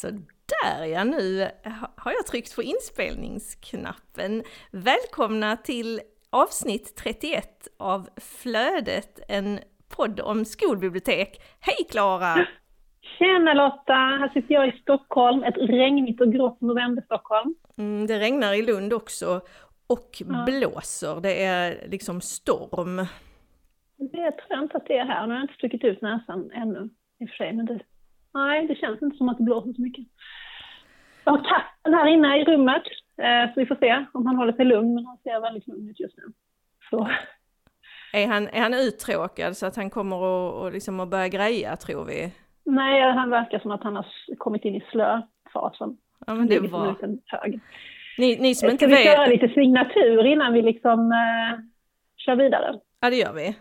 Så där ja, nu har jag tryckt på inspelningsknappen. Välkomna till avsnitt 31 av Flödet, en podd om skolbibliotek. Hej Klara! Tjena Lotta! Här sitter jag i Stockholm, ett regnigt och grått november-Stockholm. Mm, det regnar i Lund också och ja. blåser, det är liksom storm. Det tror jag inte att det är här, nu har jag inte stuckit ut näsan ännu i och för sig, men det Nej, det känns inte som att det blåser så mycket. Jag har katten här inne i rummet, eh, så vi får se om han håller sig lugn, men han ser väldigt lugn ut just nu. Så. Är han, är han uttråkad så att han kommer att och liksom att börja greja, tror vi? Nej, han verkar som att han har kommit in i slöfasen. Ja, men det var... Hög. Ni, ni som Ska inte vi vet... köra lite signatur innan vi liksom eh, kör vidare? Ja, det gör vi.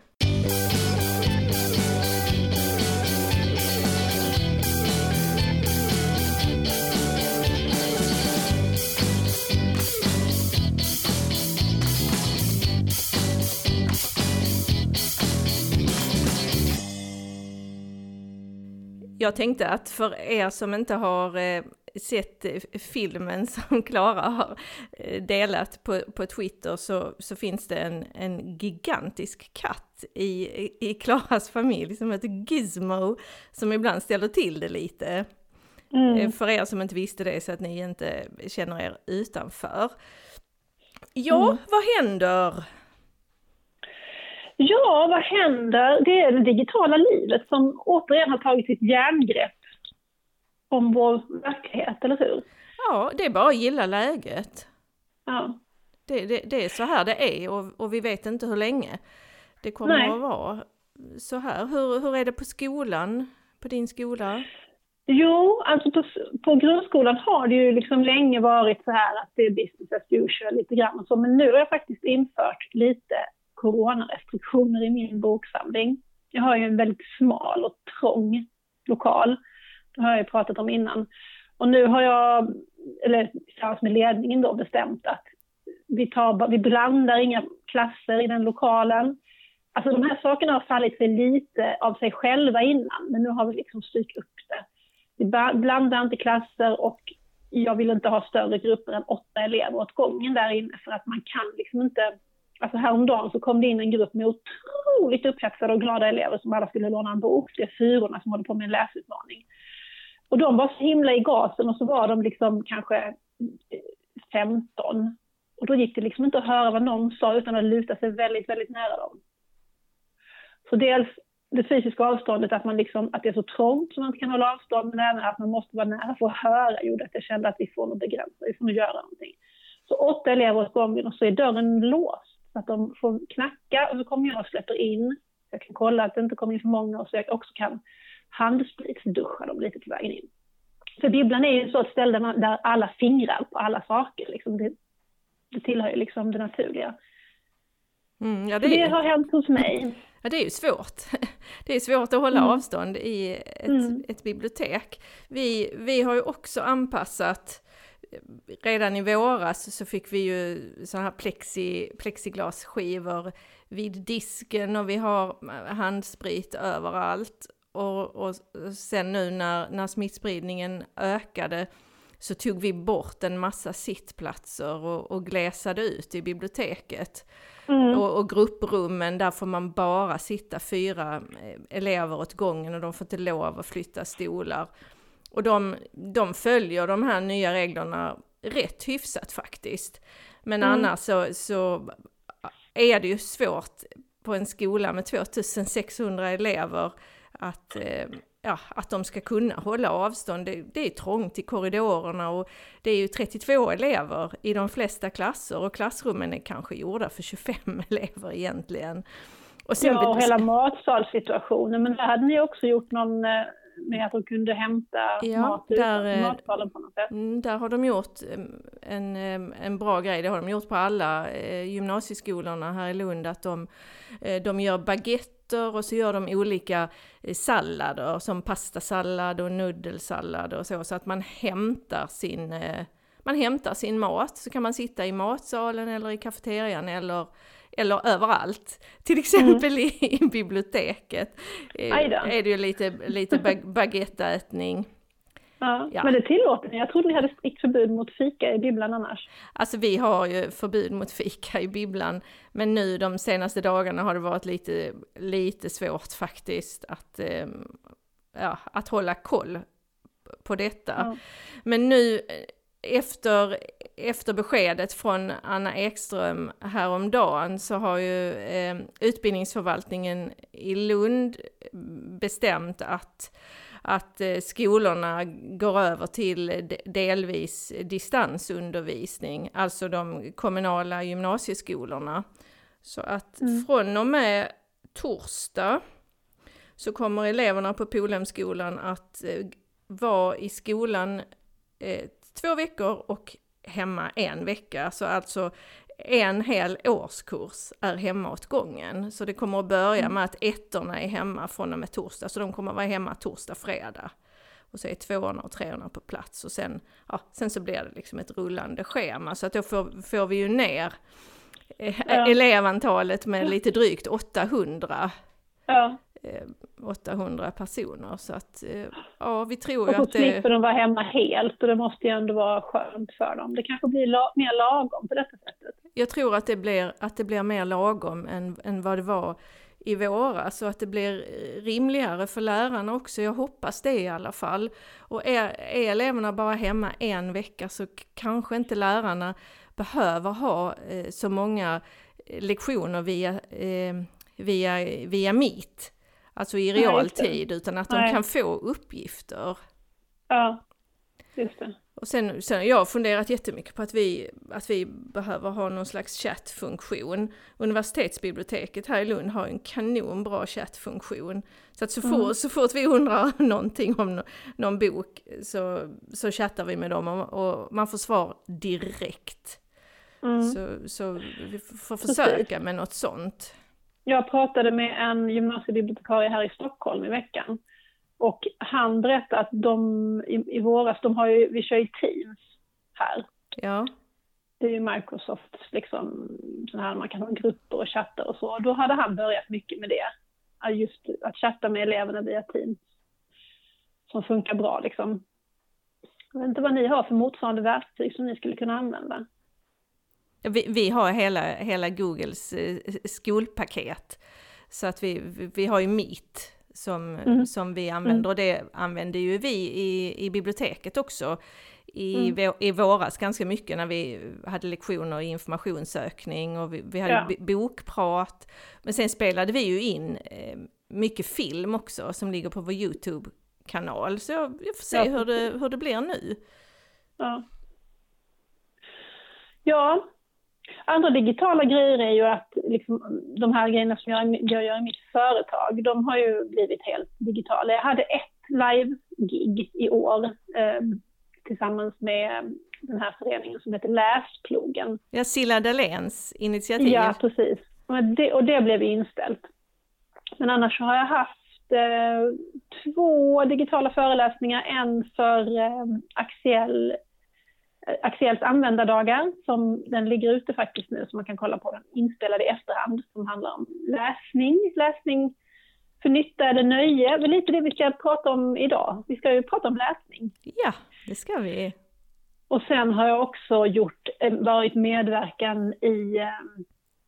Jag tänkte att för er som inte har eh, sett filmen som Klara har eh, delat på, på Twitter så, så finns det en, en gigantisk katt i, i Klaras familj som heter Gizmo som ibland ställer till det lite. Mm. Eh, för er som inte visste det så att ni inte känner er utanför. Ja, mm. vad händer? Ja, vad händer? Det är det digitala livet som återigen har tagit sitt järngrepp om vår verklighet, eller hur? Ja, det är bara att gilla läget. Ja. Det, det, det är så här det är och, och, vi vet inte hur länge det kommer Nej. att vara så här. Hur, hur är det på skolan, på din skola? Jo, alltså på, på grundskolan har det ju liksom länge varit så här att det är business as usual lite grann och så, men nu har jag faktiskt infört lite coronarestriktioner i min boksamling. Jag har ju en väldigt smal och trång lokal. Det har jag ju pratat om innan. Och nu har jag, eller tillsammans med ledningen då, bestämt att vi, tar, vi blandar inga klasser i den lokalen. Alltså de här sakerna har fallit sig lite av sig själva innan, men nu har vi liksom styrt upp det. Vi blandar inte klasser och jag vill inte ha större grupper än åtta elever åt gången där inne för att man kan liksom inte Alltså häromdagen så kom det in en grupp med otroligt upphetsade och glada elever som alla skulle låna en bok. Det är fyrorna som håller på med en läsutmaning. Och de var så himla i gasen och så var de liksom kanske 15. Och då gick det liksom inte att höra vad någon sa utan att luta sig väldigt, väldigt nära dem. Så dels det fysiska avståndet, att, man liksom, att det är så trångt så man inte kan hålla avstånd, men även att man måste vara nära för att höra, gjorde att jag kände att vi får nog begränsa, vi får nog göra någonting. Så åtta elever åt gången och så är dörren låst. Att de får knacka och så kommer jag och släpper in. Jag kan kolla att det inte kommer in för många och så jag också kan handspritsduscha dem lite på vägen in. För bibblan är ju så ett ställe där alla fingrar på alla saker. Liksom. Det, det tillhör ju liksom det naturliga. Mm, ja, det, det har hänt hos mig. Ja, det är ju svårt. Det är svårt att hålla mm. avstånd i ett, mm. ett bibliotek. Vi, vi har ju också anpassat redan i våras så fick vi ju sådana här plexi, plexiglasskivor vid disken och vi har handsprit överallt. Och, och sen nu när, när smittspridningen ökade så tog vi bort en massa sittplatser och, och glesade ut i biblioteket. Mm. Och, och, grupprummen, där får man bara sitta fyra eh, elever åt gången och de får inte lov att flytta stolar. Och de, de följer de här nya reglerna rätt hyfsat faktiskt. Men mm. annars så, så är det ju svårt på en skola med 2600 elever att, eh, ja, att de ska kunna hålla avstånd. Det, det, är trångt i korridorerna och det är ju 32 elever i de flesta klasser och klassrummen är kanske gjorda för 25 elever egentligen. Och sen ja, och hela matsalssituationen, men där hade ni också gjort någon eh, med att de kunde hämta ja, mat där, eh, matsalen på något sätt. Mm, där har de gjort en, en bra grej, det har de gjort på alla eh, gymnasieskolorna här i Lund, att de, eh, de gör baguetter och så gör de olika sallader som pastasallad och nudelsallad och så, så att man hämtar sin man hämtar sin mat, så kan man sitta i matsalen eller i kafeterian eller eller överallt. Till exempel mm. i, i biblioteket är det ju lite, lite baguetteätning. Ja, ja. Men det tillåter ni? Jag trodde ni hade strikt förbud mot fika i bibblan annars. Alltså vi har ju förbud mot fika i bibblan, men nu de senaste dagarna har det varit lite, lite svårt faktiskt att, eh, ja, att hålla koll på detta. Ja. Men nu efter, efter beskedet från Anna Ekström häromdagen så har ju eh, utbildningsförvaltningen i Lund bestämt att, att eh, skolorna går över till delvis distansundervisning, alltså de kommunala gymnasieskolorna. Så att mm. från och med torsdag så kommer eleverna på Polhemskolan att eh, vara i skolan eh, två veckor och hemma en vecka. Så alltså en hel årskurs är hemma åt gången. Så det kommer att börja mm. med att ettorna är hemma från och med torsdag, så de kommer att vara hemma torsdag, fredag. Och så är tvåorna och treorna på plats och sen, ja, sen så blir det liksom ett rullande schema. Så att då får, får vi ju ner eh, ja. elevantalet med lite drygt 800. Ja. 800 eh, personer. Så att eh, ja, vi tror ju att det... Och så slipper de vara hemma helt och det måste ju ändå vara skönt för dem. Det kanske blir la mer lagom på detta sättet. Jag tror att det blir, att det blir mer lagom än, än vad det var i våras och att det blir rimligare för lärarna också. Jag hoppas det i alla fall. Och är, är eleverna bara hemma en vecka så kanske inte lärarna behöver ha eh, så många lektioner via, eh, via, via Meet alltså i realtid, utan att de Nej. kan få uppgifter. Ja, just det. Och sen, sen jag har funderat jättemycket på att vi, att vi behöver ha någon slags chattfunktion. Universitetsbiblioteket här i Lund har en kanonbra chattfunktion. Så att så, mm. fort, så fort vi undrar någonting om någon bok så, så chattar vi med dem och, och man får svar direkt. Mm. Så, så vi får försöka med något sånt. Jag pratade med en gymnasiebibliotekarie här i Stockholm i veckan. Och han berättade att de i, i våras, de har ju, vi kör ju Teams här. Ja. Det är ju Microsoft, liksom, sån här man kan ha grupper och chatta och så. Då hade han börjat mycket med det. Just att chatta med eleverna via Teams. Som funkar bra liksom. Jag vet inte vad ni har för motsvarande verktyg som ni skulle kunna använda. Vi, vi har hela, hela Googles eh, skolpaket. Så att vi, vi har ju Meet som, mm. som vi använder mm. och det använder ju vi i, i biblioteket också i, mm. i våras ganska mycket när vi hade lektioner i informationssökning och vi, vi hade ja. bokprat. Men sen spelade vi ju in eh, mycket film också som ligger på vår YouTube-kanal. Så jag, jag får se ja. hur, det, hur det blir nu. Ja. Ja, Andra digitala grejer är ju att liksom, de här grejerna som jag, jag gör i mitt företag, de har ju blivit helt digitala. Jag hade ett live-gig i år eh, tillsammans med den här föreningen som heter Läsplogen. Ja, Silla Dahléns initiativ. Ja, precis. Och det, och det blev inställt. Men annars har jag haft eh, två digitala föreläsningar, en för eh, Axiell Axiells användardagar, som den ligger ute faktiskt nu, så man kan kolla på den inspelad i efterhand, som handlar om läsning, läsning för nytta eller nöje, det är lite det vi ska prata om idag. Vi ska ju prata om läsning. Ja, det ska vi. Och sen har jag också gjort, eh, varit medverkan i eh,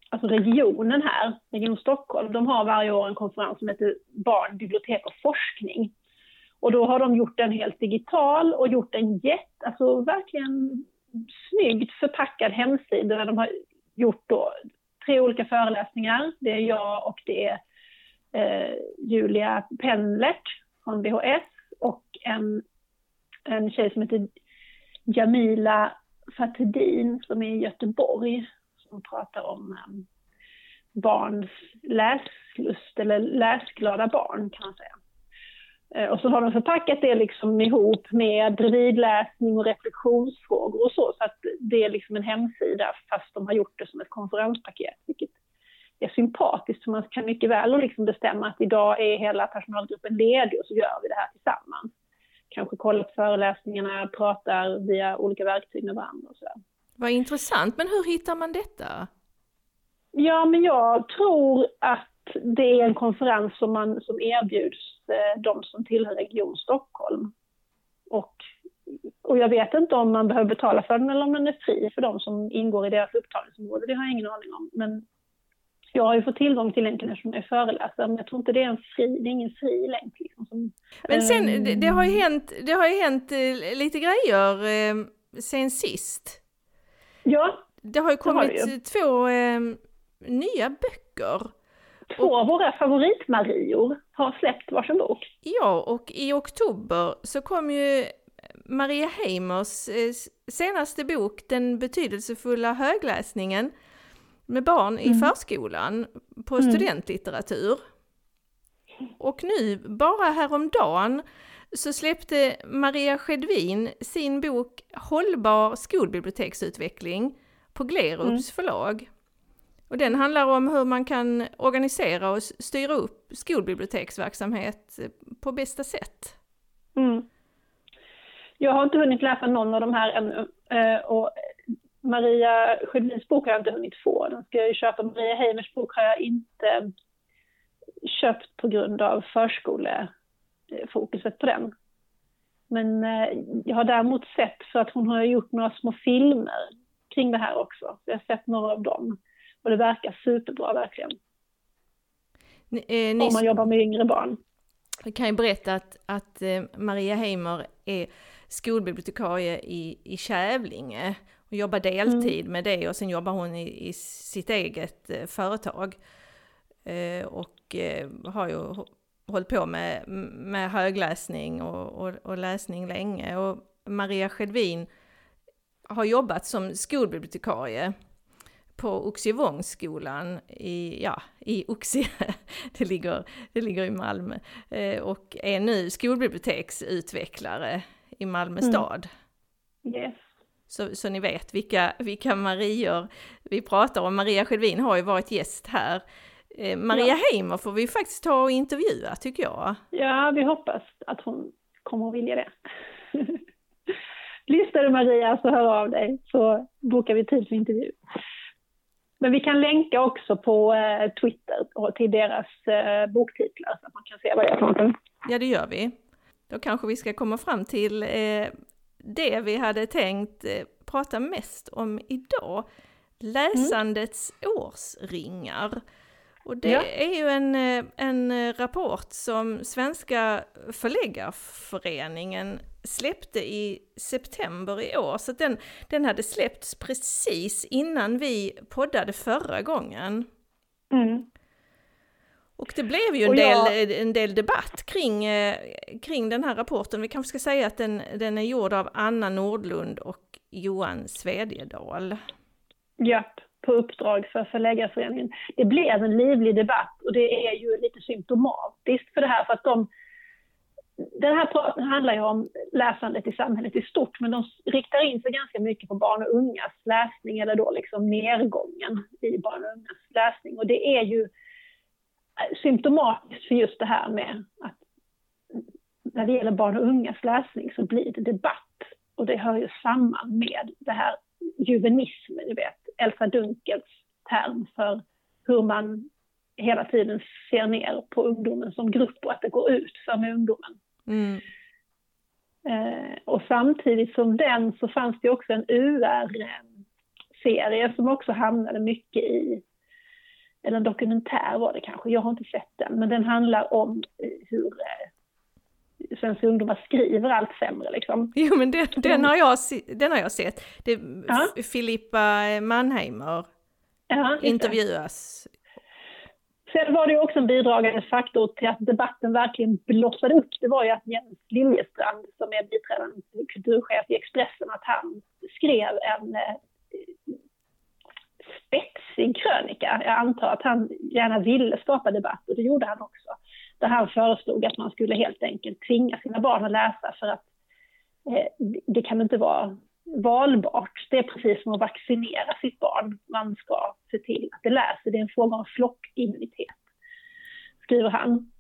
alltså regionen här, Region Stockholm. De har varje år en konferens som heter Barn, bibliotek och forskning. Och då har de gjort den helt digital och gjort en jätte, alltså verkligen snyggt förpackad hemsida där de har gjort då tre olika föreläsningar. Det är jag och det är eh, Julia Penlert från VHS och en, en tjej som heter Jamila Fatedin som är i Göteborg som pratar om eh, barns läslust eller läsglada barn kan man säga. Eh, och så har de förpackat det liksom ihop med bredvidläsning och reflektionsfrågor och så, så att det är liksom en hemsida fast de har gjort det som ett konferenspaket, vilket är sympatiskt, för man kan mycket väl liksom bestämma att idag är hela personalgruppen ledig och så gör vi det här tillsammans. Kanske kollar på föreläsningarna, pratar via olika verktyg med varandra och så. Vad intressant, men hur hittar man detta? Ja, men jag tror att det är en konferens som, man, som erbjuds eh, de som tillhör Region Stockholm. Och, och jag vet inte om man behöver betala för den eller om den är fri för de som ingår i deras upptagningsområde. Det har jag ingen aning om. Men jag har ju fått tillgång till länken eftersom jag är föreläsare, men jag tror inte det är en fri, det är ingen fri länk. Liksom, som, men sen, um, det, det, har ju hänt, det har ju hänt uh, lite grejer uh, sen sist. Ja, det har ju kommit har ju. två nya böcker. Två av våra favoritmarior har släppt varsin bok. Ja, och i oktober så kom ju Maria Heimers senaste bok, Den betydelsefulla högläsningen, med barn mm. i förskolan på mm. studentlitteratur. Och nu, bara häromdagen, så släppte Maria Skedvin sin bok Hållbar skolbiblioteksutveckling på Glerups mm. förlag. Och den handlar om hur man kan organisera och styra upp skolbiblioteksverksamhet eh, på bästa sätt. Mm. Jag har inte hunnit läsa någon av de här ännu. Eh, och Maria Sjödins bok har jag inte hunnit få. Den ska jag ju köpa. Maria Heimers bok har jag inte köpt på grund av förskolefokuset på den. Men eh, jag har däremot sett, för att hon har gjort några små filmer kring det här också. Jag har sett några av dem. Och det verkar superbra verkligen. Ni, eh, ni... Om man jobbar med yngre barn. Jag kan ju berätta att, att eh, Maria Heimer är skolbibliotekarie i, i Kävlinge och jobbar deltid mm. med det och sen jobbar hon i, i sitt eget eh, företag. Eh, och eh, har ju hållit på med, med högläsning och, och, och läsning länge. Och Maria Skedvin har jobbat som skolbibliotekarie på Oxivångsskolan i, ja, i Oxie, det ligger, det ligger i Malmö, eh, och är nu skolbiblioteksutvecklare i Malmö mm. stad. Yes. Så, så ni vet vilka, vilka Marior vi pratar om. Maria Skedvin har ju varit gäst här. Eh, Maria ja. Heimer får vi faktiskt ta och intervjua tycker jag. Ja, vi hoppas att hon kommer att vilja det. Lyssnar du Maria så hör av dig så bokar vi tid för intervju. Men vi kan länka också på eh, Twitter och till deras eh, boktitlar så att man kan se vad det är för någonting. Ja, det gör vi. Då kanske vi ska komma fram till eh, det vi hade tänkt prata mest om idag. Läsandets mm. årsringar. Och det ja. är ju en, en rapport som Svenska förläggarföreningen släppte i september i år, så den, den hade släppts precis innan vi poddade förra gången. Mm. Och det blev ju en, jag... del, en del debatt kring, eh, kring den här rapporten. Vi kanske ska säga att den, den är gjord av Anna Nordlund och Johan Svedjedal. Japp, på uppdrag för Förläggarföreningen. Det blev en livlig debatt och det är ju lite symptomatiskt för det här för att de den här praten handlar ju om läsandet i samhället i stort, men de riktar in sig ganska mycket på barn och ungas läsning, eller då liksom nedgången i barn och ungas läsning. Och det är ju symptomatiskt för just det här med att när det gäller barn och ungas läsning så blir det debatt. Och det hör ju samman med det här juvenismen, du vet, Elsa Dunkels term för hur man hela tiden ser ner på ungdomen som grupp och att det går ut för med ungdomen. Mm. Eh, och samtidigt som den så fanns det också en UR-serie som också hamnade mycket i eller en dokumentär var det kanske, jag har inte sett den, men den handlar om hur eh, svenska ungdomar skriver allt sämre liksom. Jo men den, den, har, jag, den har jag sett. Det, ja. Filippa Mannheimer ja, intervjuas. Sen var det också en bidragande faktor till att debatten verkligen blossade upp. Det var ju att Jens Liljestrand, som är biträdande kulturchef i Expressen, att han skrev en eh, spetsig krönika. Jag antar att han gärna ville skapa debatt och det gjorde han också. Där han föreslog att man skulle helt enkelt tvinga sina barn att läsa för att eh, det kan inte vara valbart. Det är precis som att vaccinera sitt barn. Man ska se till att det läser. Det är en fråga om flockimmunitet, skriver han.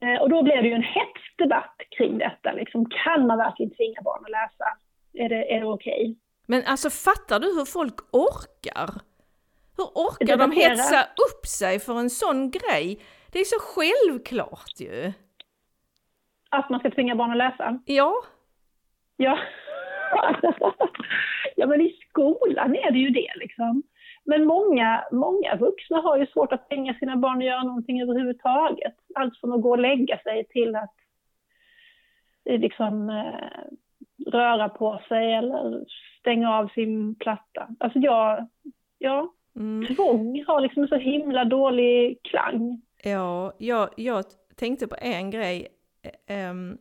Eh, och då blev det ju en hets debatt kring detta. Liksom, kan man verkligen tvinga barn att läsa? Är det, är det okej? Okay? Men alltså fattar du hur folk orkar? Hur orkar de hetsa upp sig för en sån grej? Det är så självklart ju. Att man ska tvinga barn att läsa? Ja. Ja. ja, men i skolan är det ju det liksom. Men många, många vuxna har ju svårt att tvinga sina barn att göra någonting överhuvudtaget. Allt från att gå och lägga sig till att eh, liksom eh, röra på sig eller stänga av sin platta. Alltså jag, ja, mm. tvång har liksom så himla dålig klang. Ja, jag, jag tänkte på en grej. Um,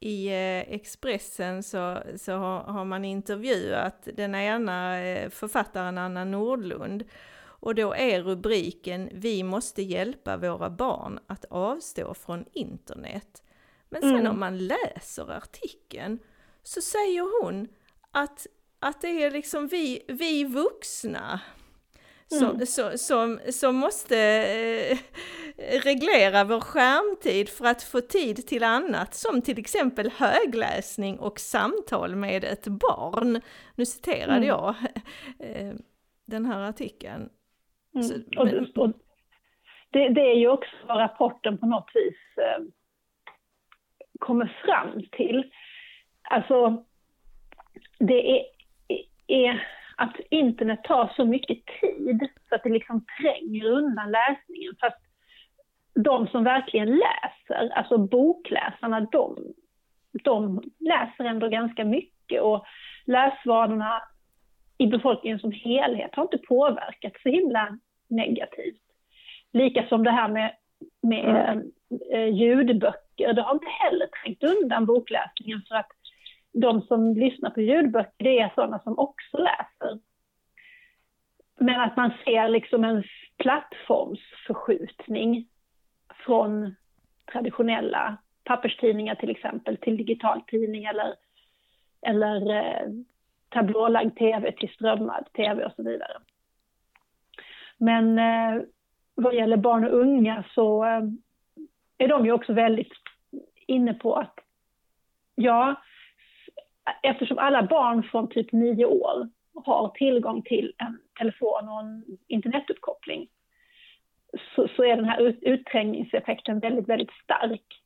I eh, Expressen så, så har, har, man intervjuat den ena eh, författaren Anna Nordlund och då är rubriken Vi måste hjälpa våra barn att avstå från internet. Men sen mm. om man läser artikeln så säger hon att, att det är liksom vi, vi vuxna som, mm. som, som, som måste eh, reglera vår skärmtid för att få tid till annat, som till exempel högläsning och samtal med ett barn. Nu citerade mm. jag eh, den här artikeln. Mm. Så, men... och, och det, det, är ju också vad rapporten på något vis eh, kommer fram till. Alltså, det är, är att internet tar så mycket tid så att det liksom tränger undan läsningen. Fast de som verkligen läser, alltså bokläsarna, de, de läser ändå ganska mycket och läsvanorna i befolkningen som helhet har inte påverkats så himla negativt. Lika som det här med, med mm. eh, ljudböcker, det har inte heller trängt undan bokläsningen för att de som lyssnar på ljudböcker, det är sådana som också läser. Men att man ser liksom en plattformsförskjutning från traditionella papperstidningar till exempel till digitaltidning eller, eller eh, tablålagd tv till strömmad tv och så vidare. Men eh, vad gäller barn och unga så eh, är de ju också väldigt inne på att ja, eftersom alla barn från typ nio år har tillgång till en telefon och en internetuppkoppling så, så är den här ut, utträngningseffekten väldigt, väldigt stark.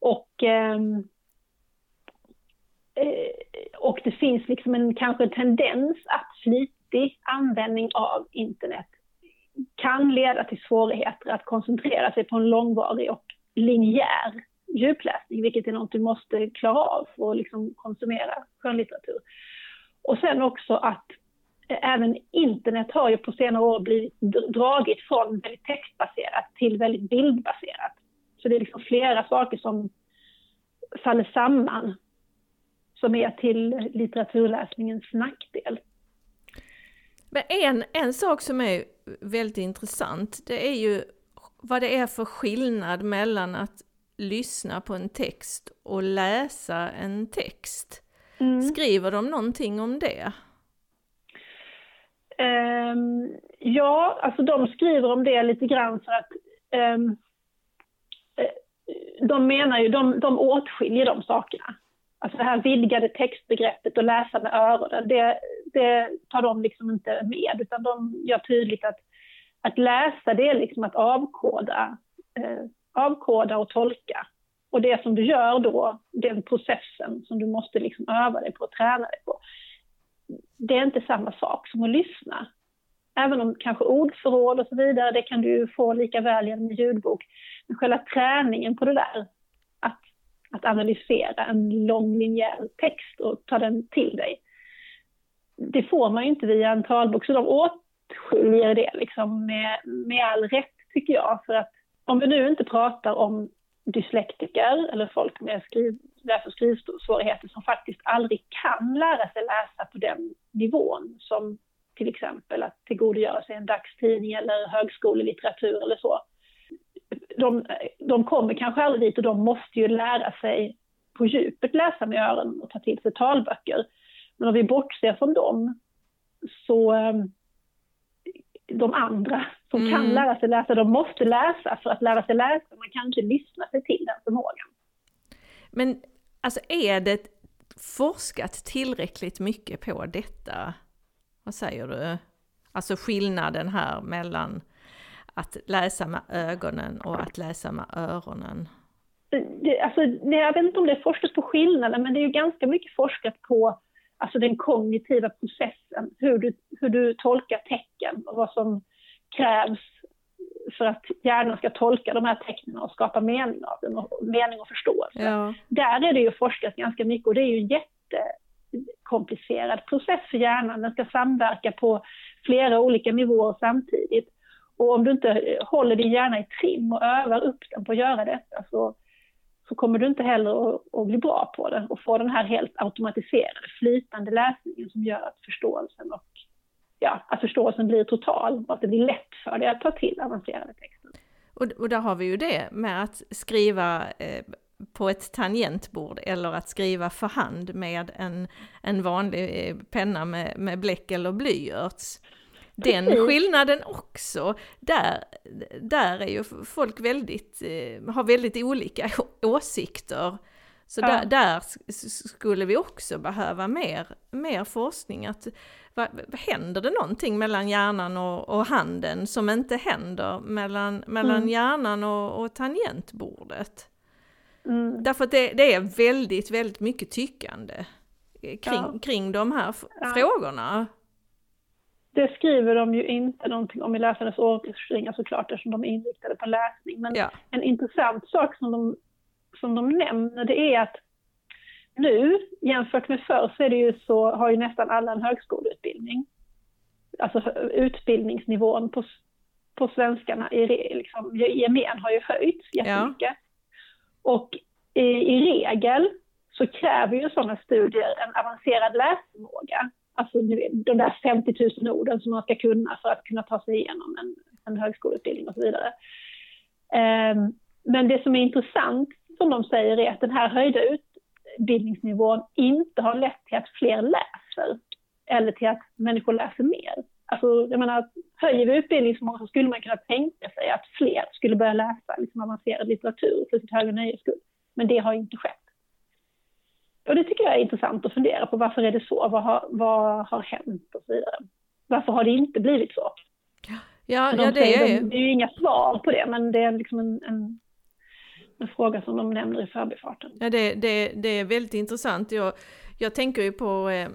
Och, ehm, eh, och det finns liksom en kanske tendens att flitig användning av internet kan leda till svårigheter att koncentrera sig på en långvarig och linjär djupläsning, vilket är något du måste klara av för att liksom konsumera skönlitteratur. Och sen också att eh, även internet har ju på senare år blivit dragit från väldigt textbaserat till väldigt bildbaserat. Så det är liksom flera saker som faller samman som är till litteraturläsningens nackdel. Men en, en sak som är väldigt intressant, det är ju vad det är för skillnad mellan att lyssna på en text och läsa en text. Mm. Skriver de någonting om det? Um, ja, alltså de skriver om det lite grann för att um, de menar ju, de, de åtskiljer de sakerna. Alltså det här vidgade textbegreppet och läsa med öronen, det, det tar de liksom inte med, utan de gör tydligt att, att läsa det är liksom att avkoda eh, avkoda och tolka. Och det som du gör då, den processen som du måste liksom öva dig på och träna dig på, det är inte samma sak som att lyssna. Även om kanske ordförråd och så vidare, det kan du få lika väl genom en ljudbok. Men själva träningen på det där, att, att analysera en lång linjär text och ta den till dig, det får man ju inte via en talbok. Så de åtskiljer det liksom med, med all rätt tycker jag. För att om vi nu inte pratar om dyslektiker eller folk med skriv, läs och skrivsvårigheter som faktiskt aldrig kan lära sig läsa på den nivån som till exempel att tillgodogöra sig en dagstidning eller högskolelitteratur eller så. De, de kommer kanske aldrig dit och de måste ju lära sig på djupet läsa med öronen och ta till sig talböcker. Men om vi bortser från dem så ehm, de andra som mm. kan lära sig läsa, de måste läsa för att lära sig läsa. Man kan inte lyssna sig till den förmågan. Men alltså är det forskat tillräckligt mycket på detta? Vad säger du? Alltså skillnaden här mellan att läsa med ögonen och att läsa med öronen? det, alltså, jag vet inte om det är forskat på skillnaden, men det är ju ganska mycket forskat på alltså den kognitiva processen, hur du, hur du tolkar tecken och vad som krävs för att hjärnan ska tolka de här tecknen och skapa mening av dem, och mening och förståelse. Ja. Där är det ju forskat ganska mycket och det är ju en jättekomplicerad process för hjärnan. Den ska samverka på flera olika nivåer samtidigt. Och om du inte håller din hjärna i trim och övar upp den på att göra detta så, så kommer du inte heller att, att, bli bra på det och få den här helt automatiserade, flytande läsningen som gör att förståelsen och ja, att förståelsen blir total och att det blir lätt för dig att ta till avancerade texter. Och, och där har vi ju det med att skriva eh, på ett tangentbord eller att skriva för hand med en, en vanlig eh, penna med, med bläck eller blyerts. Den Precis. skillnaden också, där, där är ju folk väldigt, eh, har väldigt olika åsikter. Så ja. där, där, skulle vi också behöva mer, mer forskning. Att, vad, händer det någonting mellan hjärnan och, och handen som inte händer mellan, mellan mm. hjärnan och, och tangentbordet? Mm. Därför att det, det, är väldigt, väldigt mycket tyckande kring, ja. kring de här ja. frågorna. Det skriver de ju inte någonting om i läsarnas återstringar såklart eftersom de är inriktade på läsning. Men ja. en intressant sak som de, som de nämner det är att nu jämfört med förr så är det ju så, har ju nästan alla en högskoleutbildning. Alltså utbildningsnivån på, på svenskarna i, liksom, i gemen har ju höjts jättemycket. Ja. Och i, i regel så kräver ju sådana studier en avancerad läsförmåga. Alltså de där 50 000 orden som man ska kunna för att kunna ta sig igenom en, en högskoleutbildning och så vidare. Um, men det som är intressant, som de säger, är att den här höjda utbildningsnivån inte har lett till att fler läser eller till att människor läser mer. Alltså, jag menar, höjer vi utbildningsförmågan så skulle man kunna tänka sig att fler skulle börja läsa liksom, avancerad litteratur för sitt högre nöjes skull. Men det har inte skett. Och det tycker jag är intressant att fundera på. Varför är det så? Vad har, vad har hänt och så vidare? Varför har det inte blivit så? Ja, de ja det är Det är ju inga svar på det, men det är liksom en, en, en fråga som de nämner i förbifarten. Ja, det, det, det är väldigt intressant. Jag, jag tänker ju på eh,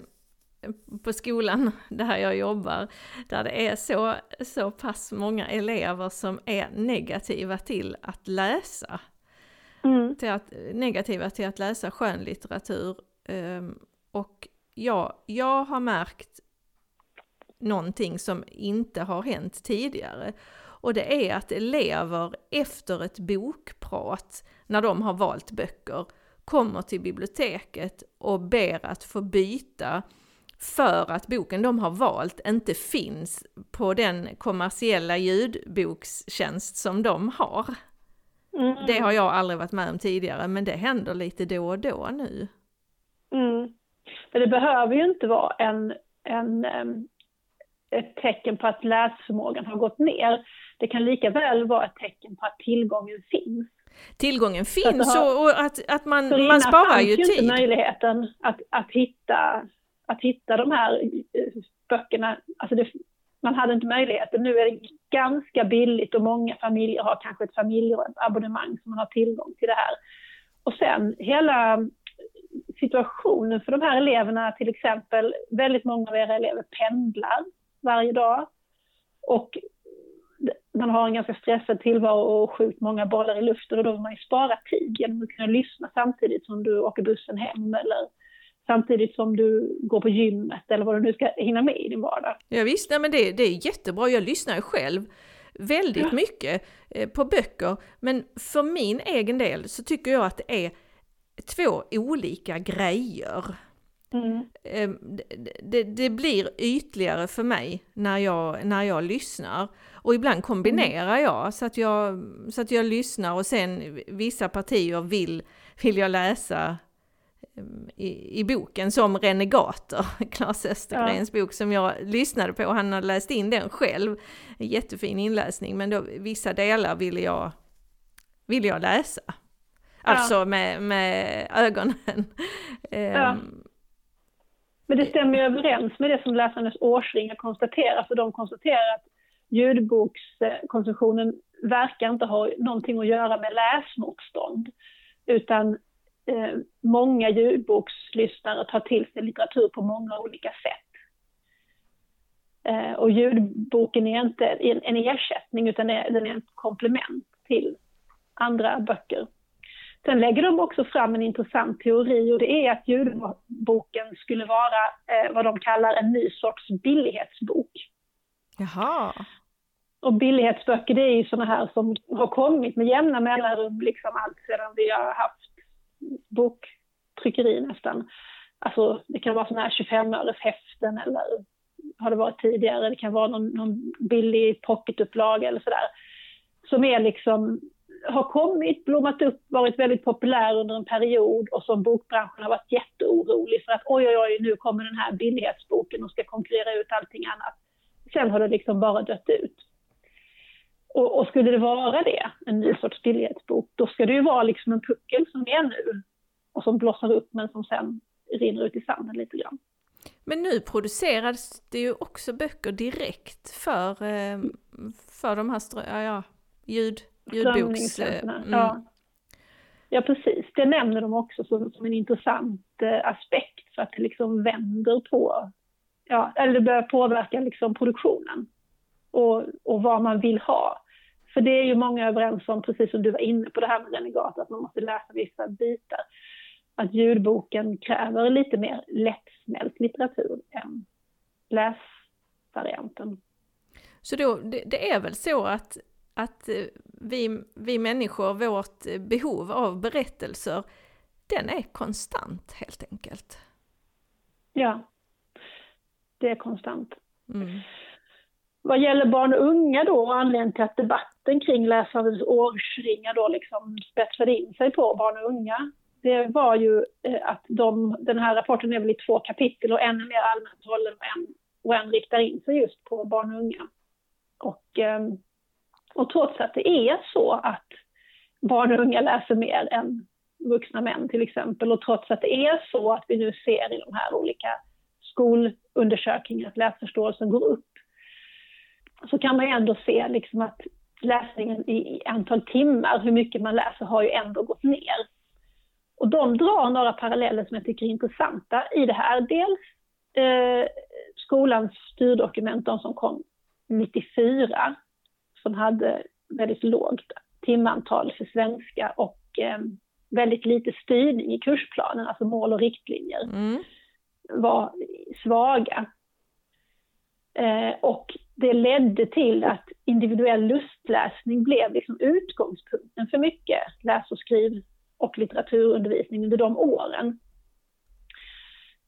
på skolan där jag jobbar, där det är så, så pass många elever som är negativa till att läsa. Mm. Till att, negativa till att läsa skönlitteratur. Um, och ja, jag har märkt någonting som inte har hänt tidigare. Och det är att elever efter ett bokprat, när de har valt böcker, kommer till biblioteket och ber att få byta för att boken de har valt inte finns på den kommersiella ljudbokstjänst som de har. Mm. Det har jag aldrig varit med om tidigare, men det händer lite då och då nu. Mm. Men det behöver ju inte vara en, en, ett tecken på att läsförmågan har gått ner. Det kan lika väl vara ett tecken på att tillgången finns. Tillgången finns har, och, att, att man, man sparar ju tid. inte möjligheten att, att hitta att hitta de här eh, böckerna, alltså det, man hade inte möjligheten. Nu är det ganska billigt och många familjer har kanske ett familjeabonnemang som man har tillgång till det här. Och sen hela situationen för de här eleverna, till exempel, väldigt många av era elever pendlar varje dag. Och man har en ganska stressad tillvaro och sjukt många bollar i luften och då vill man ju spara tid genom att kunna lyssna samtidigt som du åker bussen hem eller samtidigt som du går på gymmet eller vad du nu ska hinna med i din vardag. Ja, visst, nej, men det, det är jättebra. Jag lyssnar ju själv väldigt ja. mycket eh, på böcker, men för min egen del så tycker jag att det är två olika grejer. Mm. Ehm, det, det, det, blir ytligare för mig när jag, när jag lyssnar. Och ibland kombinerar mm. jag så att jag, så att jag lyssnar och sen vissa partier vill, vill jag läsa i, i boken som Renegater, Claes Östergrens ja. bok som jag lyssnade på. Han har läst in den själv. En jättefin inläsning, men då, vissa delar ville jag, ville jag läsa. Alltså ja. med, med ögonen. Ja. Ehm. Men det stämmer ju överens med det som läsarnas årsringar konstaterar, för de konstaterar att ljudbokskonsumtionen verkar inte ha någonting att göra med läsmotstånd. utan eh, många ljudbokslyssnare tar till sig litteratur på många olika sätt. Eh, och ljudboken är inte en, ersättning utan är, den är ett komplement till andra böcker. Sen lägger de också fram en intressant teori och det är att ljudboken skulle vara eh, vad de kallar en ny sorts billighetsbok. Jaha. Och billighetsböcker det är ju sådana här som har kommit med jämna mellanrum liksom allt sedan vi har haft boktryckeri nästan. Alltså det kan vara sådana här 25 öres häften eller har det varit tidigare, det kan vara någon, någon billig pocketupplaga eller sådär. Som är liksom, har kommit, blommat upp, varit väldigt populär under en period och som bokbranschen har varit jätteorolig för att oj oj oj nu kommer den här billighetsboken och ska konkurrera ut allting annat. Sen har det liksom bara dött ut. Och, och, skulle det vara det, en ny sorts billighetsbok, då ska det ju vara liksom en puckel som är nu och som blossar upp men som sen rinner ut i sanden lite grann. Men nu produceras det ju också böcker direkt för, eh, för de här ja, ljud, ljudboks... Mm. Ja. ja, precis. Det nämner de också som, som en intressant eh, aspekt för att det liksom vänder på, ja, eller det börjar påverka liksom produktionen och, och vad man vill ha. För det är ju många överens om, precis som du var inne på det här med Renegat, att man måste läsa vissa bitar. Att ljudboken kräver lite mer lättsmält litteratur än läsvarianten. Så då, det, det är väl så att, att eh, vi, vi människor, vårt behov av berättelser, den är konstant helt enkelt? Ja, det är konstant. Mm. Vad gäller barn och unga då, och anledningen till att debatten kring läsarens årsringar då liksom spetsade in sig på barn och unga, det var ju eh, att de, den här rapporten är väl i två kapitel och en är mer allmänt hållen och en, och en riktar in sig just på barn och unga. Och, ehm, och trots att det är så att barn och unga läser mer än vuxna män till exempel, och trots att det är så att vi nu ser i de här olika skolundersökningarna att läsförståelsen går upp, så kan man ju ändå se liksom att läsningen i antal timmar, hur mycket man läser, har ju ändå gått ner. Och de drar några paralleller som jag tycker är intressanta i det här. Dels eh, skolans styrdokument, de som kom 94, som hade väldigt lågt timantal för svenska och eh, väldigt lite styrning i kursplanen, alltså mål och riktlinjer, mm. var svaga. Eh, och det ledde till att individuell lustläsning blev liksom utgångspunkten för mycket läs och skriv och litteraturundervisning under de åren.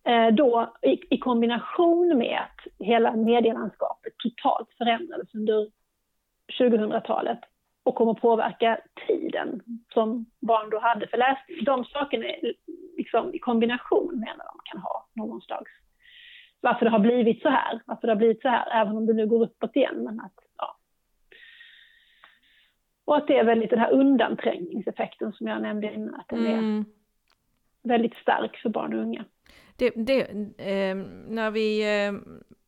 Eh, då i, i kombination med att hela medielandskapet totalt förändrades under 2000-talet och kommer påverka tiden som barn då hade för läsning. De sakerna liksom, i kombination menar de kan ha någon slags varför det har blivit så här, varför det har blivit så här, även om det nu går uppåt igen. Men att, ja. Och att det är väldigt den här undanträngningseffekten som jag nämnde innan, att den mm. är väldigt stark för barn och unga. Det, det, eh, när, vi, eh,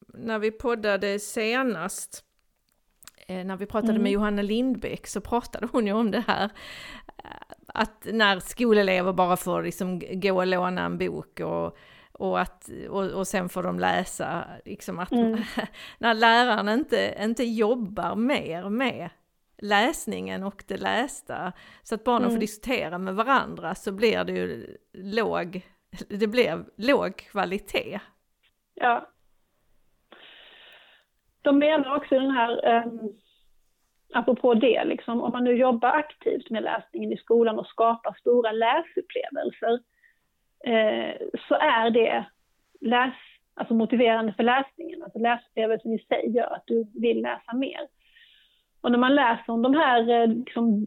när vi poddade senast, eh, när vi pratade mm. med Johanna Lindbäck, så pratade hon ju om det här att när skolelever bara får liksom gå och låna en bok och och, att, och, och sen får de läsa, liksom att mm. när läraren inte, inte jobbar mer med läsningen och det lästa, så att barnen mm. får diskutera med varandra så blir det ju låg, det blir låg kvalitet. Ja. De menar också den här, um, apropå det, liksom, om man nu jobbar aktivt med läsningen i skolan och skapar stora läsupplevelser, eh, Eh, så är det läs, alltså motiverande för läsningen. Alltså läsupplevelsen i sig gör att du vill läsa mer. Och när man läser om de här eh, liksom,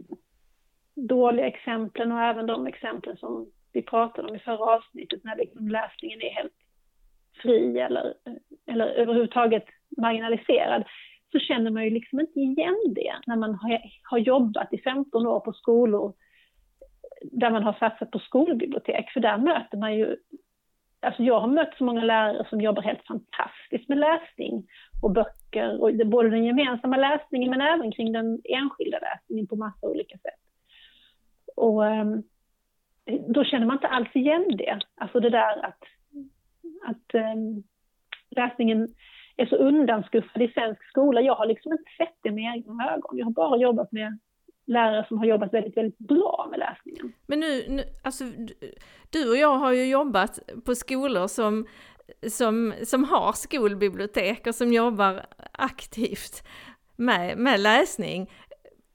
dåliga exemplen och även de exemplen som vi pratade om i förra avsnittet, när liksom läsningen är helt fri eller, eller överhuvudtaget marginaliserad, så känner man ju liksom inte igen det när man har, har jobbat i 15 år på skolor där man har satsat på skolbibliotek, för där möter man ju Alltså jag har mött så många lärare som jobbar helt fantastiskt med läsning och böcker, och både den gemensamma läsningen men även kring den enskilda läsningen på massa olika sätt. Och, ehm, då känner man inte alls igen det. Alltså det där att, att um, läsningen är så undanskuffad i svensk skola. Jag har liksom inte sett det med egna ögon. Jag har bara jobbat med lärare som har jobbat väldigt, väldigt bra med läsningen. Men nu, nu alltså du och jag har ju jobbat på skolor som, som, som har skolbibliotek och som jobbar aktivt med, med läsning.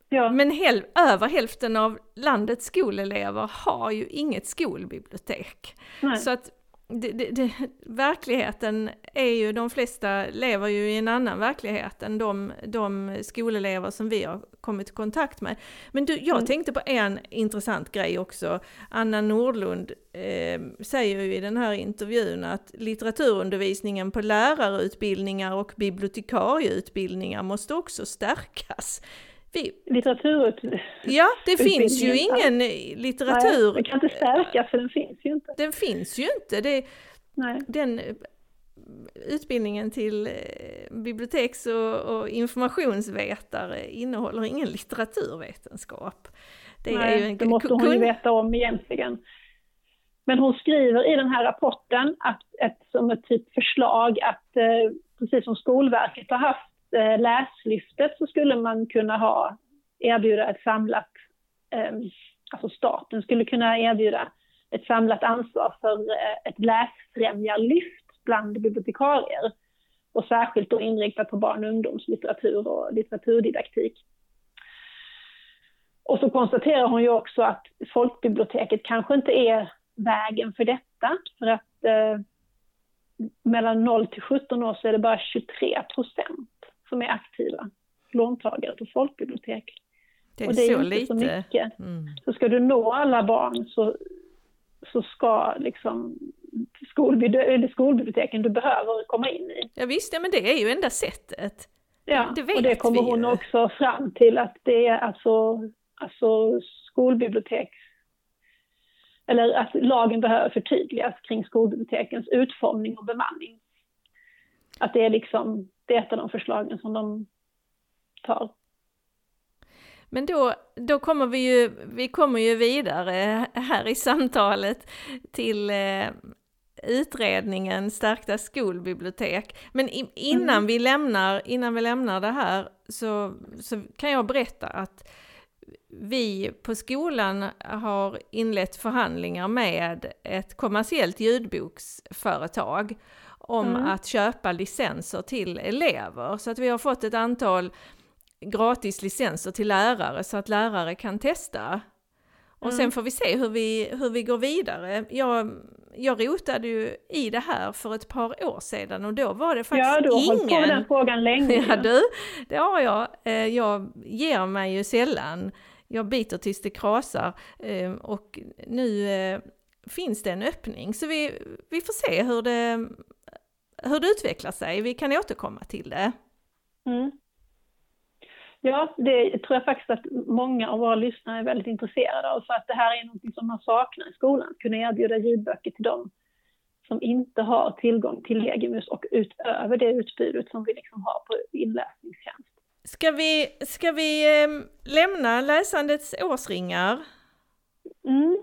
Ja. Men hel, över hälften av landets skolelever har ju inget skolbibliotek. Nej. Så att det, det, det, verkligheten är ju, de flesta lever ju i en annan verklighet än de, de skolelever som vi har kommit i kontakt med. Men du, jag mm. tänkte på en intressant grej också. Anna Nordlund eh, säger ju i den här intervjun att litteraturundervisningen på lärarutbildningar och bibliotekarieutbildningar måste också stärkas. Vi... Litteraturutbildning? Ja, det finns ju ingen litteratur... Nej, den kan inte stärkas för den finns ju inte. Den finns ju inte. Det, Nej. Den utbildningen till eh, biblioteks och, och informationsvetare innehåller ingen litteraturvetenskap. Det, Nej, en, det måste hon ju veta om egentligen. Men hon skriver i den här rapporten att ett, som ett typ förslag att eh, precis som Skolverket har haft Eh, läslyftet så skulle man kunna ha, erbjuda ett samlat, eh, alltså staten skulle kunna erbjuda ett samlat ansvar för eh, ett läsfrämjarlyft bland bibliotekarier. Och särskilt då inriktat på barn och ungdomslitteratur och litteraturdidaktik. Och så konstaterar hon ju också att folkbiblioteket kanske inte är vägen för detta. För att eh, mellan 0 till 17 år så är det bara 23 procent som är aktiva låntagare på folkbibliotek. Det är, och det är så inte lite. så mycket. Mm. Så ska du nå alla barn så, så ska liksom skolbiblioteken, skolbiblioteken du behöver komma in i. Ja visst, ja, men det är ju enda sättet. Ja, det och det kommer hon också fram till att det är alltså, alltså skolbibliotek eller att lagen behöver förtydligas kring skolbibliotekens utformning och bemanning. Att det är liksom det är ett av de förslagen som de tar. Men då, då kommer vi ju, vi kommer ju vidare här i samtalet till eh, utredningen Stärkta skolbibliotek. Men innan, mm. vi lämnar, innan vi lämnar det här så, så kan jag berätta att vi på skolan har inlett förhandlingar med ett kommersiellt ljudboksföretag om mm. att köpa licenser till elever. Så att vi har fått ett antal gratis licenser till lärare så att lärare kan testa. Och mm. sen får vi se hur vi, hur vi går vidare. Jag, jag rotade ju i det här för ett par år sedan och då var det faktiskt ingen... Ja, du har ingen... på med den frågan länge. Ja du, det har jag. Eh, jag ger mig ju sällan. Jag biter tills det krasar eh, och nu eh, finns det en öppning. Så vi, vi får se hur det, hur det utvecklar sig. Vi kan återkomma till det. Mm. Ja, det tror jag faktiskt att många av våra lyssnare är väldigt intresserade av, för att det här är något som man saknar i skolan, att kunna erbjuda ljudböcker till dem som inte har tillgång till Legimus och utöver det utbudet som vi liksom har på inläsningstjänst. Ska vi, ska vi eh, lämna läsandets årsringar? Mm.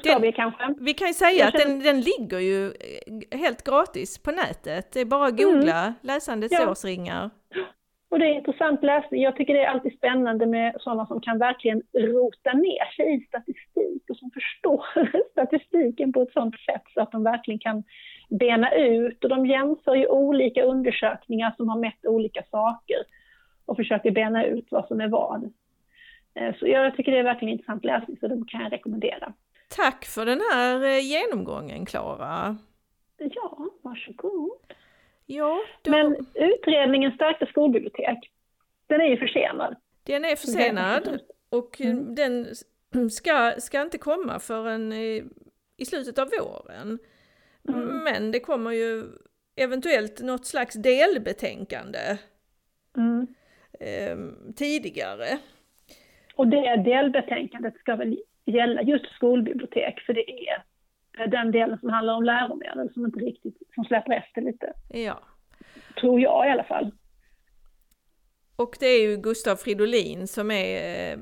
Ska den, vi kanske. Vi kan ju säga att den, den ligger ju eh, helt gratis på nätet. Det är bara att googla mm. läsandets ja. årsringar. Och det är intressant läsning. Jag tycker det är alltid spännande med sådana som kan verkligen rota ner sig i statistik och som förstår statistiken på ett sådant sätt så att de verkligen kan bena ut. Och de jämför ju olika undersökningar som har mätt olika saker och försöker bena ut vad som är vad. Eh, så jag tycker det är verkligen intressant läsning, så det kan jag rekommendera. Tack för den här eh, genomgången, Klara. Ja, varsågod. Ja, då... Men utredningen Stärkta skolbibliotek, den är ju försenad. Den är försenad och mm. den ska, ska inte komma förrän i, i slutet av våren. Mm. Men det kommer ju eventuellt något slags delbetänkande mm. eh, tidigare. Och det delbetänkandet ska väl gälla just skolbibliotek, för det är den delen som handlar om läromedel som inte riktigt, som släpper efter lite. Ja. Tror jag i alla fall. Och det är ju Gustav Fridolin som är eh,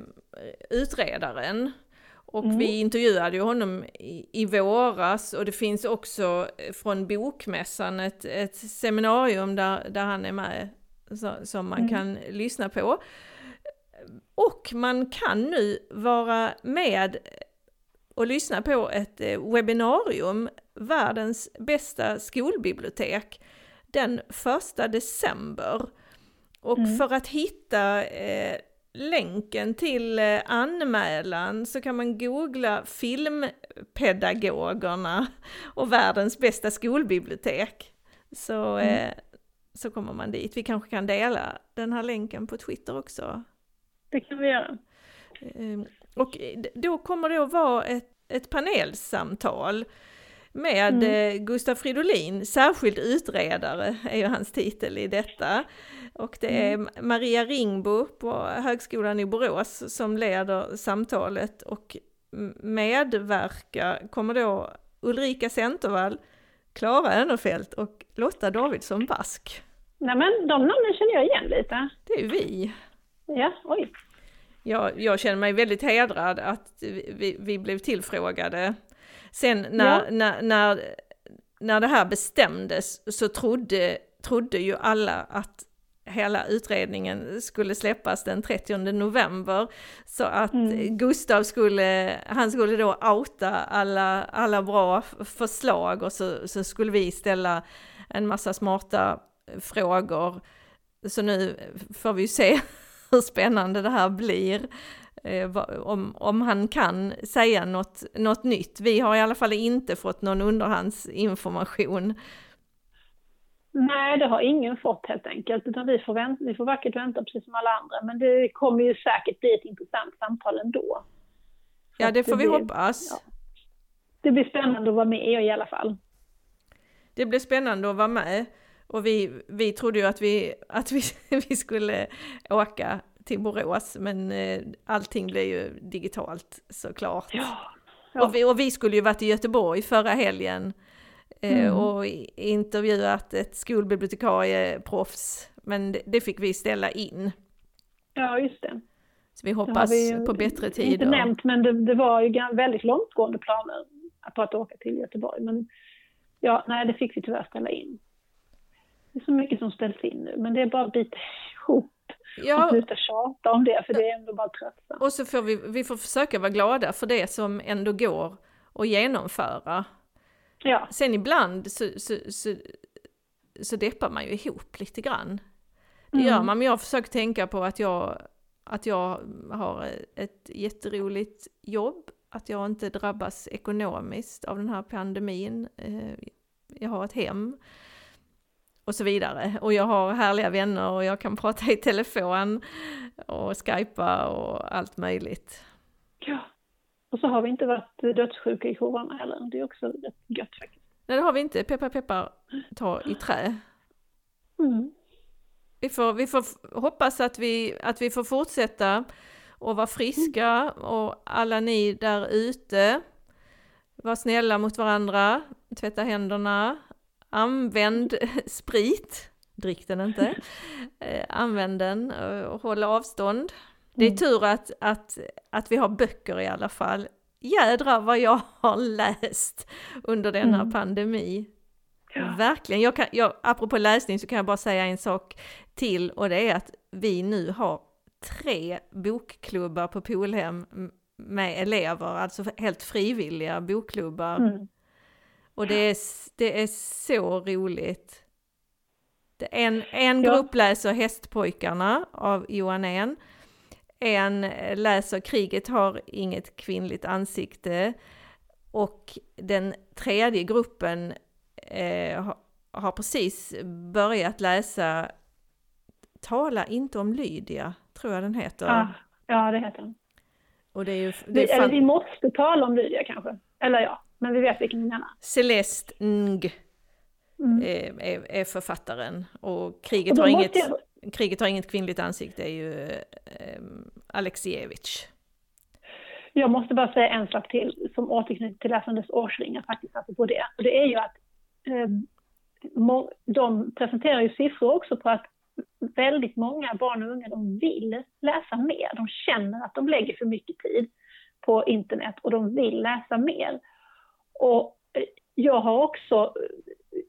utredaren. Och mm. vi intervjuade ju honom i, i våras och det finns också från Bokmässan ett, ett seminarium där, där han är med så, som man mm. kan lyssna på. Och man kan nu vara med och lyssna på ett eh, webbinarium, Världens bästa skolbibliotek, den första december. Och mm. för att hitta eh, länken till eh, anmälan så kan man googla filmpedagogerna och världens bästa skolbibliotek. Så, mm. eh, så kommer man dit. Vi kanske kan dela den här länken på Twitter också. Det kan vi göra. Ehm, och då kommer det att vara ett, ett panelsamtal med mm. Eh, Gustaf Fridolin, särskild utredare är ju hans titel i detta. Och det är mm. Maria Ringbo på Högskolan i Borås som leder samtalet och medverka kommer då Ulrika Centervall, Klara Önnerfelt och Lotta Davidsson Bask. Nej men de namnen känner jag igen lite. Det är vi. Ja, oj. Jag, jag känner mig väldigt hedrad att vi, vi blev tillfrågade. Sen när, ja. när, när, när det här bestämdes så trodde, trodde ju alla att hela utredningen skulle släppas den 30 november. Så att mm. Gustav skulle, han skulle då outa alla, alla bra förslag och så, så skulle vi ställa en massa smarta frågor. Så nu får vi ju se hur spännande det här blir. Eh, om, om han kan säga något, något nytt. Vi har i alla fall inte fått någon underhandsinformation. Nej, det har ingen fått helt enkelt, utan vi får, vänta, vi får vackert vänta precis som alla andra. Men det kommer ju säkert bli ett intressant samtal ändå. Ja, det får det vi blir, hoppas. Ja. Det blir spännande att vara med i alla fall. Det blir spännande att vara med. Och vi, vi trodde ju att vi, att vi, vi skulle åka till Borås, men eh, allting blev ju digitalt såklart. Ja, ja. Och, vi, och vi skulle ju varit i Göteborg förra helgen eh, mm. och intervjuat ett skolbibliotekarieproffs, men det, det, fick vi ställa in. Ja, just det. Så vi hoppas vi på bättre tider. Inte nämnt, men det, det var ju väldigt långtgående planer på att åka till Göteborg. Men ja, nej, det fick vi tyvärr ställa in. Det är så mycket som ställs in nu, men det är bara att bita ihop ja. och sluta tjata om det, för det är ändå bara tröttsamt. Och så får vi, vi får försöka vara glada för det som ändå går att genomföra. Ja. Sen ibland så, så, så, så deppar man ju ihop lite grann. Det gör mm. man, men jag försöker tänka på att jag, att jag har ett jätteroligt jobb, att jag inte drabbas ekonomiskt av den här pandemin. Eh, jag har ett hem och så vidare. Och jag har härliga vänner och jag kan prata i telefon och skypa och allt möjligt. Ja, och så har vi inte varit dödssjuka i corona heller. Det är också rätt gött faktiskt. Nej, det har vi inte. Peppar peppar, ta i trä. Mm. Vi, får, vi får hoppas att vi, att vi får fortsätta och vara friska och alla ni där ute, var snälla mot varandra, tvätta händerna, Använd sprit, drick den inte. Eh, använd den och håll avstånd. Det är mm. tur att, att, att vi har böcker i alla fall. Jädrar vad jag har läst under denna mm. pandemi. Ja. Verkligen. Jag kan, jag, apropå läsning så kan jag bara säga en sak till och det är att vi nu har tre bokklubbar på Polhem med elever, alltså helt frivilliga bokklubbar. Mm. Och det är, det är så roligt. En, en grupp läser Hästpojkarna av Johan En. En läser Kriget har inget kvinnligt ansikte. Och den tredje gruppen eh, har, har precis börjat läsa Tala inte om Lydia, tror jag den heter. Ja, ja det heter den. Och det är ju, det är vi, fan... vi måste tala om Lydia kanske. Eller ja, men vi vet vilken vi menar. Celeste Ng mm. är, är, författaren. Och kriget, och har inget, jag... kriget har inget kvinnligt ansikte, det är ju eh, Alexievich. Jag måste bara säga en sak till som återknyter till läsandes årsringar faktiskt, alltså på det. Och det är ju att eh, de presenterar ju siffror också på att väldigt många barn och unga de vill läsa mer. De känner att de lägger för mycket tid på internet och de vill läsa mer. Och eh, jag har också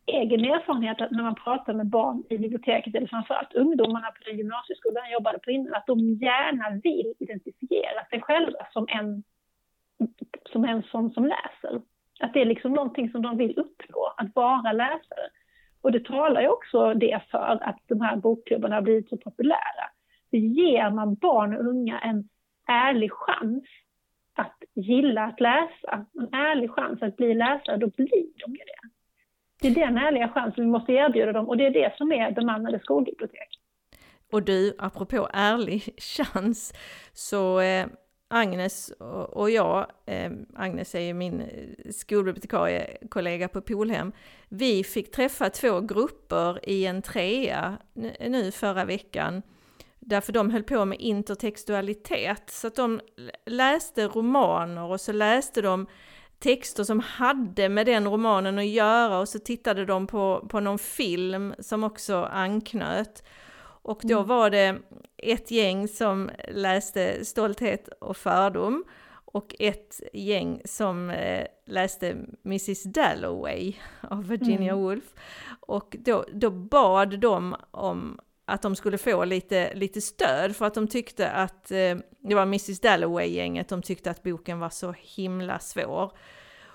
eh, egen erfarenhet att när man pratar med barn i biblioteket, eller framförallt ungdomarna på den gymnasieskolan jag jobbade på innan, att de gärna vill identifiera sig själva som en, som en sån som läser. Att det är liksom någonting som de vill uppnå, att vara läsare. Och det talar ju också det för att de här bokklubbarna har blivit så populära. För ger man barn och unga en ärlig chans att gilla att läsa, en ärlig chans att bli läsare, då blir de ju det. Det är den ärliga chansen vi måste erbjuda dem och det är det som är bemannade skolbibliotek. Och du, apropå ärlig chans, så eh, Agnes och jag, eh, Agnes är ju min eh, skolbibliotekariekollega på Polhem, vi fick träffa två grupper i en trea nu förra veckan. Därför de höll på med intertextualitet, så att de läste romaner och så läste de texter som hade med den romanen att göra och så tittade de på, på någon film som också anknöt. Och då mm. var det ett gäng som läste Stolthet och fördom och ett gäng som eh, läste Mrs Dalloway av Virginia mm. Woolf. Och då, då bad de om att de skulle få lite, lite stöd för att de tyckte att, eh, det var Mrs Dalloway-gänget, de tyckte att boken var så himla svår.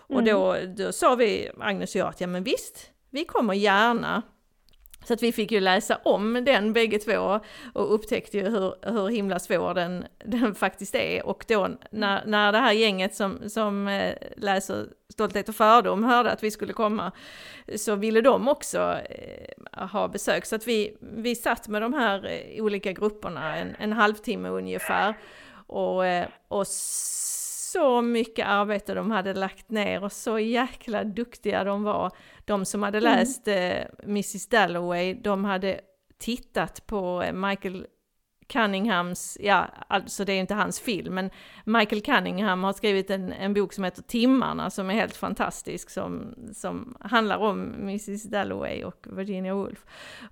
Mm. Och då, då sa vi, Agnes och jag, att ja men visst, vi kommer gärna. Så att vi fick ju läsa om den bägge två och upptäckte ju hur, hur himla svår den, den faktiskt är. Och då när, när det här gänget som, som eh, läser Stolthet och fördom hörde att vi skulle komma så ville de också eh, ha besök. Så att vi, vi satt med de här eh, olika grupperna en, en halvtimme ungefär. Och, och så mycket arbete de hade lagt ner och så jäkla duktiga de var. De som hade mm. läst eh, Mrs Dalloway, de hade tittat på eh, Michael Cunninghams, ja alltså det är inte hans film, men Michael Cunningham har skrivit en, en bok som heter Timmarna som är helt fantastisk som, som handlar om Mrs Dalloway och Virginia Woolf.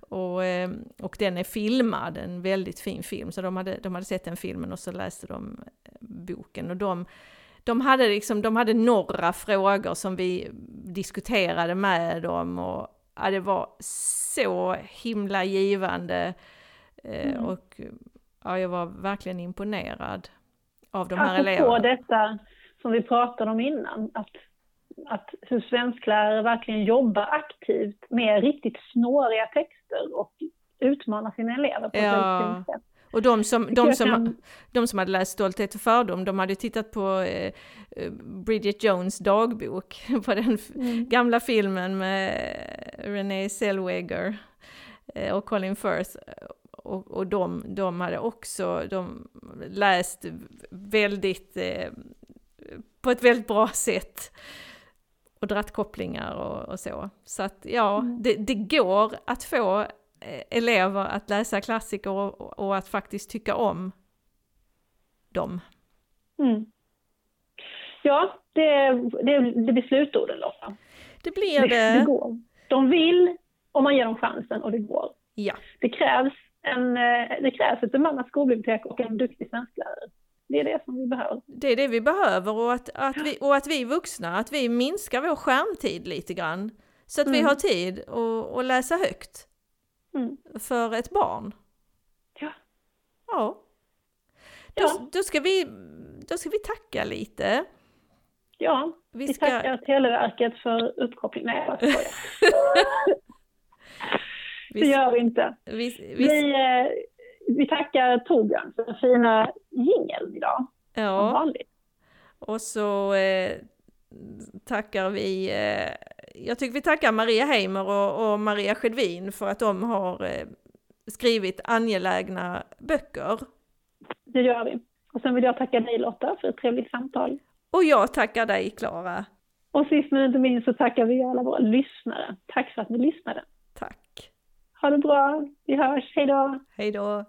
Och, eh, och den är filmad, en väldigt fin film, så de hade, de hade sett den filmen och så läste de eh, boken och de de hade liksom, de hade några frågor som vi diskuterade med dem och ja, det var så himla givande. Eh, mm. Och ja, jag var verkligen imponerad av de här Apropå eleverna. detta som vi pratade om innan, att, att hur svensklärare verkligen jobbar aktivt med riktigt snåriga texter och utmanar sina elever på ett ja. väldigt fint sätt. Och de som, de, som, de som hade läst Stolthet och fördom, de hade tittat på eh, Bridget Jones dagbok, på den mm. gamla filmen med Renée Zellweger eh, och Colin Firth. Och, och de, de hade också de läst väldigt, eh, på ett väldigt bra sätt och dratt kopplingar och, och så. Så att ja, mm. det, det går att få Eh, elever att läsa klassiker och, och att faktiskt tycka om dem. Mm. Ja, det, det, det blir slutorden Lotta. Det blir det. Det, det går. De vill om man ger dem chansen och det går. Ja. Det krävs, en, eh, det krävs ett bemannat skolbibliotek och en duktig svensklärare. Det är det som vi behöver. Det är det vi behöver och att, att, vi, och att vi vuxna, att vi minskar vår skärmtid lite grann. Så att mm. vi har tid att, att läsa högt. Mm. För ett barn? Ja. Ja. Då, ja. då, ska vi, då ska vi tacka lite. Ja, vi, vi ska... tackar Televerket för uppkoppling. Nej, jag det gör vi inte. Vi, vi... Vi, eh, vi tackar Torbjörn för den fina jingeln idag. Ja. Och så eh, tackar vi eh, jag tycker vi tackar Maria Heimer och, och Maria Skedvin för att de har eh, skrivit angelägna böcker. Det gör vi. Och sen vill jag tacka dig Lotta för ett trevligt samtal. Och jag tackar dig Klara. Och sist men inte minst så tackar vi alla våra lyssnare. Tack för att ni lyssnade. Ha det bra. Vi hörs. Hej då. Hej då.